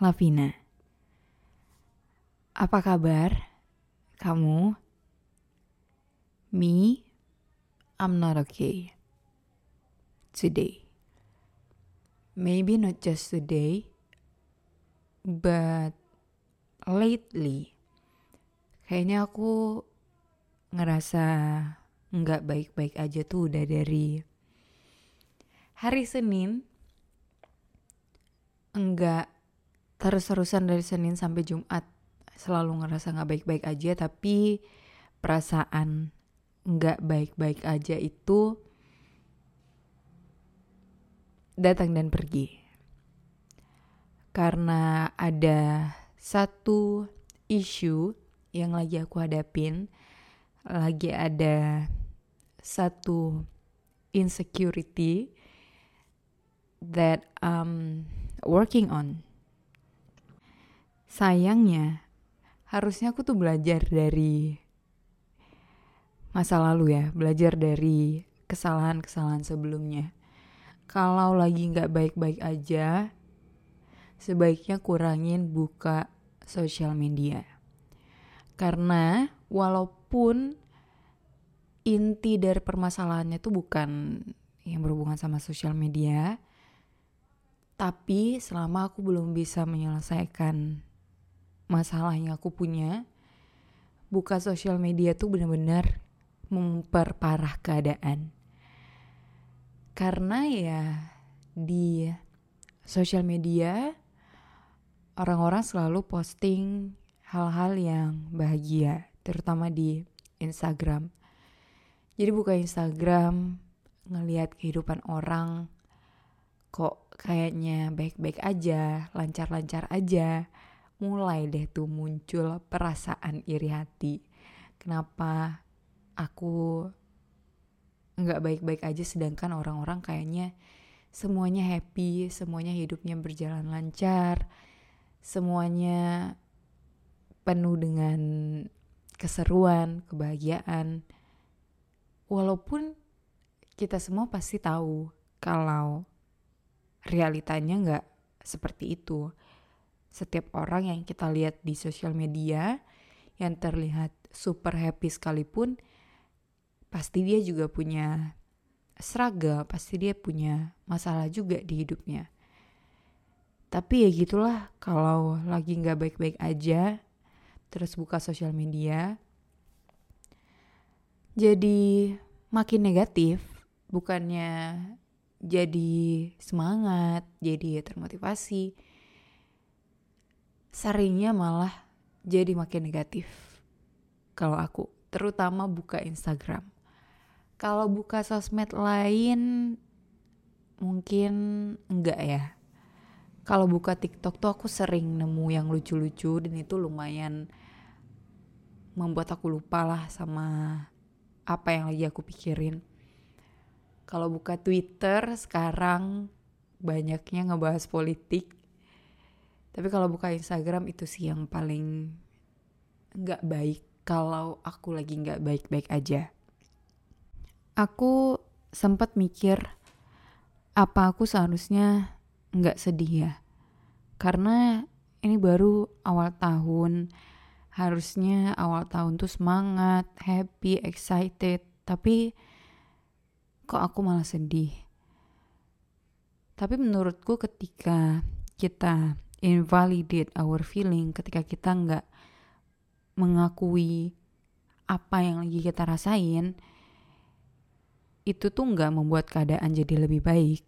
Lavina. Apa kabar kamu? Me, I'm not okay. Today. Maybe not just today, but lately. Kayaknya aku ngerasa nggak baik-baik aja tuh udah dari hari Senin enggak terus-terusan dari Senin sampai Jumat selalu ngerasa nggak baik-baik aja tapi perasaan nggak baik-baik aja itu datang dan pergi karena ada satu isu yang lagi aku hadapin lagi ada satu insecurity that I'm working on. Sayangnya, harusnya aku tuh belajar dari masa lalu ya, belajar dari kesalahan-kesalahan sebelumnya. Kalau lagi nggak baik-baik aja, sebaiknya kurangin buka sosial media. Karena walaupun inti dari permasalahannya tuh bukan yang berhubungan sama sosial media, tapi selama aku belum bisa menyelesaikan masalah yang aku punya, buka sosial media tuh benar-benar memperparah keadaan. Karena ya di sosial media orang-orang selalu posting hal-hal yang bahagia, terutama di Instagram. Jadi buka Instagram, ngelihat kehidupan orang kok kayaknya baik-baik aja, lancar-lancar aja. Mulai deh tuh muncul perasaan iri hati. Kenapa aku nggak baik-baik aja sedangkan orang-orang kayaknya semuanya happy, semuanya hidupnya berjalan lancar, semuanya penuh dengan keseruan, kebahagiaan. Walaupun kita semua pasti tahu kalau realitanya nggak seperti itu. Setiap orang yang kita lihat di sosial media yang terlihat super happy sekalipun, pasti dia juga punya struggle, pasti dia punya masalah juga di hidupnya. Tapi ya gitulah, kalau lagi nggak baik-baik aja, terus buka sosial media, jadi makin negatif, bukannya jadi semangat, jadi termotivasi. Seringnya malah jadi makin negatif. Kalau aku, terutama buka Instagram. Kalau buka sosmed lain mungkin enggak ya. Kalau buka TikTok tuh aku sering nemu yang lucu-lucu dan itu lumayan membuat aku lupa lah sama apa yang lagi aku pikirin. Kalau buka Twitter sekarang banyaknya ngebahas politik. Tapi kalau buka Instagram itu sih yang paling nggak baik kalau aku lagi nggak baik-baik aja. Aku sempat mikir apa aku seharusnya nggak sedih ya? Karena ini baru awal tahun, harusnya awal tahun tuh semangat, happy, excited, tapi kok aku malah sedih. Tapi menurutku ketika kita invalidate our feeling, ketika kita nggak mengakui apa yang lagi kita rasain, itu tuh nggak membuat keadaan jadi lebih baik.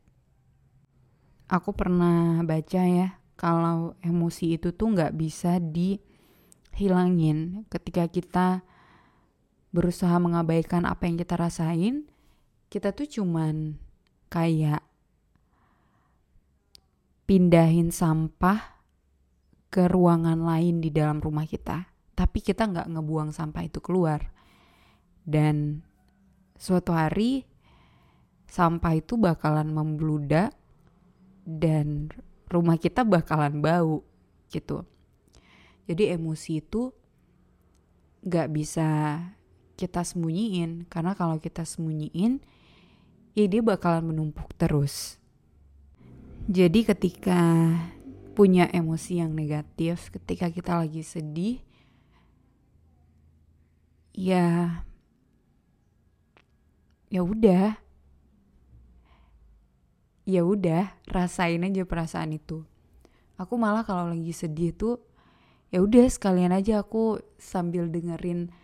Aku pernah baca ya, kalau emosi itu tuh nggak bisa dihilangin ketika kita berusaha mengabaikan apa yang kita rasain, kita tuh cuman kayak pindahin sampah ke ruangan lain di dalam rumah kita. Tapi kita nggak ngebuang sampah itu keluar. Dan suatu hari sampah itu bakalan membludak dan rumah kita bakalan bau gitu. Jadi emosi itu nggak bisa kita sembunyiin karena kalau kita sembunyiin ya dia bakalan menumpuk terus. Jadi ketika punya emosi yang negatif, ketika kita lagi sedih, ya ya udah. Ya udah rasain aja perasaan itu. Aku malah kalau lagi sedih tuh ya udah sekalian aja aku sambil dengerin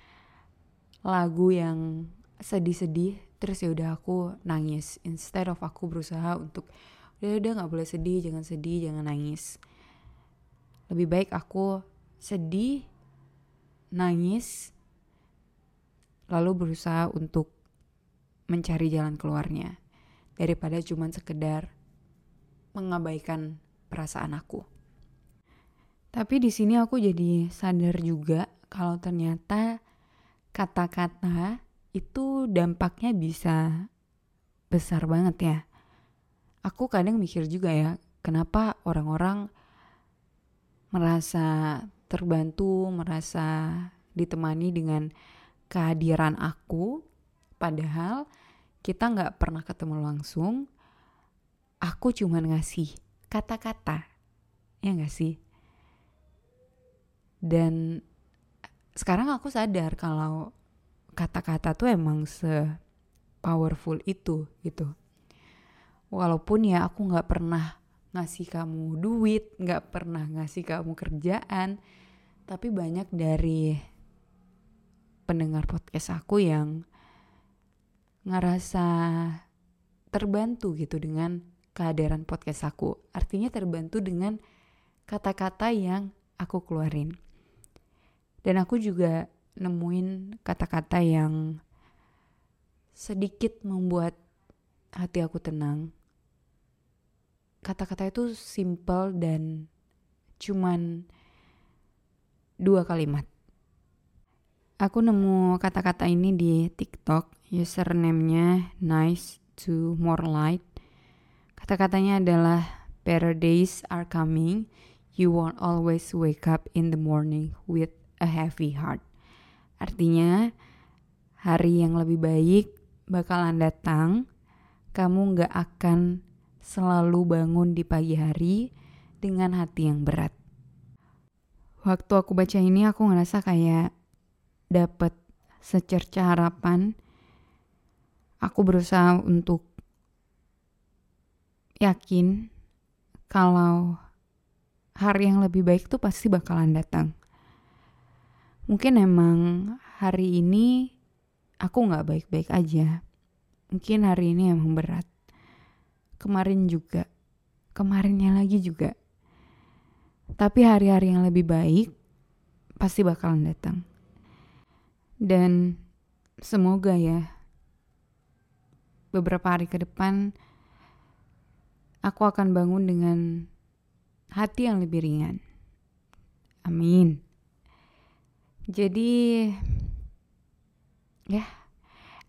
lagu yang sedih-sedih terus ya udah aku nangis. Instead of aku berusaha untuk udah udah nggak boleh sedih jangan sedih jangan nangis lebih baik aku sedih nangis lalu berusaha untuk mencari jalan keluarnya daripada cuman sekedar mengabaikan perasaan aku. Tapi di sini aku jadi sadar juga kalau ternyata kata-kata itu dampaknya bisa besar banget ya. Aku kadang mikir juga ya, kenapa orang-orang merasa terbantu, merasa ditemani dengan kehadiran aku, padahal kita nggak pernah ketemu langsung. Aku cuman ngasih kata-kata, ya nggak sih? Dan sekarang aku sadar kalau kata-kata tuh emang se powerful itu gitu. Walaupun ya aku nggak pernah ngasih kamu duit, nggak pernah ngasih kamu kerjaan, tapi banyak dari pendengar podcast aku yang ngerasa terbantu gitu dengan kehadiran podcast aku. Artinya terbantu dengan kata-kata yang aku keluarin. Dan aku juga nemuin kata-kata yang sedikit membuat hati aku tenang. Kata-kata itu simple dan cuman dua kalimat. Aku nemu kata-kata ini di TikTok, username-nya nice to more light. Kata-katanya adalah better days are coming. You won't always wake up in the morning with a heavy heart. Artinya, hari yang lebih baik bakalan datang. Kamu gak akan selalu bangun di pagi hari dengan hati yang berat. Waktu aku baca ini aku ngerasa kayak dapat secerca harapan. Aku berusaha untuk yakin kalau hari yang lebih baik tuh pasti bakalan datang. Mungkin emang hari ini aku gak baik-baik aja. Mungkin hari ini emang berat. Kemarin juga. Kemarinnya lagi juga. Tapi hari-hari yang lebih baik pasti bakalan datang. Dan semoga ya beberapa hari ke depan aku akan bangun dengan hati yang lebih ringan. Amin. Jadi ya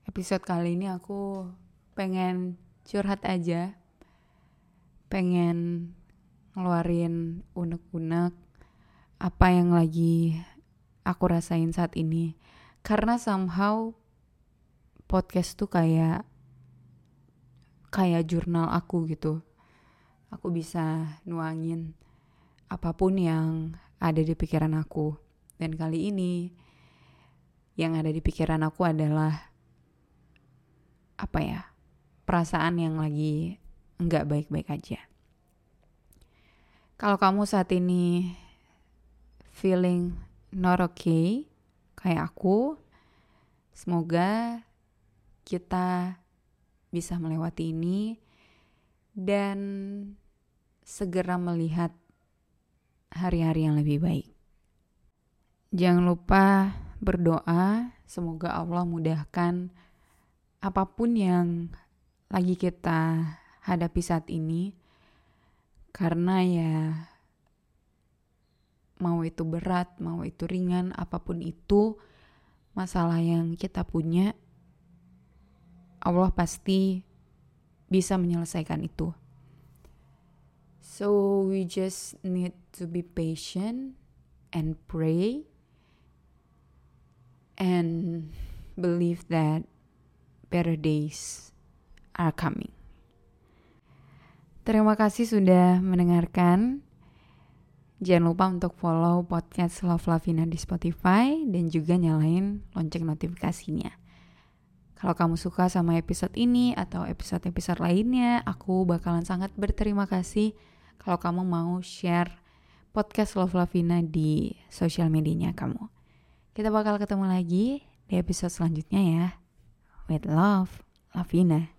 episode kali ini aku pengen curhat aja. Pengen ngeluarin unek-unek apa yang lagi aku rasain saat ini. Karena somehow podcast tuh kayak kayak jurnal aku gitu. Aku bisa nuangin apa pun yang ada di pikiran aku. Dan kali ini yang ada di pikiran aku adalah apa ya? perasaan yang lagi nggak baik-baik aja. Kalau kamu saat ini feeling not okay kayak aku, semoga kita bisa melewati ini dan segera melihat hari-hari yang lebih baik. Jangan lupa berdoa, semoga Allah mudahkan apa pun yang lagi kita hadapi saat ini, karena ya mau itu berat, mau itu ringan, apa pun itu masalah yang kita punya, Allah pasti bisa menyelesaikan itu. So we just need to be patient and pray and believe that better days are coming. Terima kasih sudah mendengarkan. Jangan lupa untuk follow podcast Love Lavina di Spotify dan juga nyalain lonceng notifikasinya. Kalau kamu suka sama episode ini atau episode-episode lainnya, aku bakalan sangat berterima kasih kalau kamu mau share podcast Love Lavina di sosial medianya kamu. Kita bakal ketemu lagi di episode selanjutnya ya. With love, Lavina.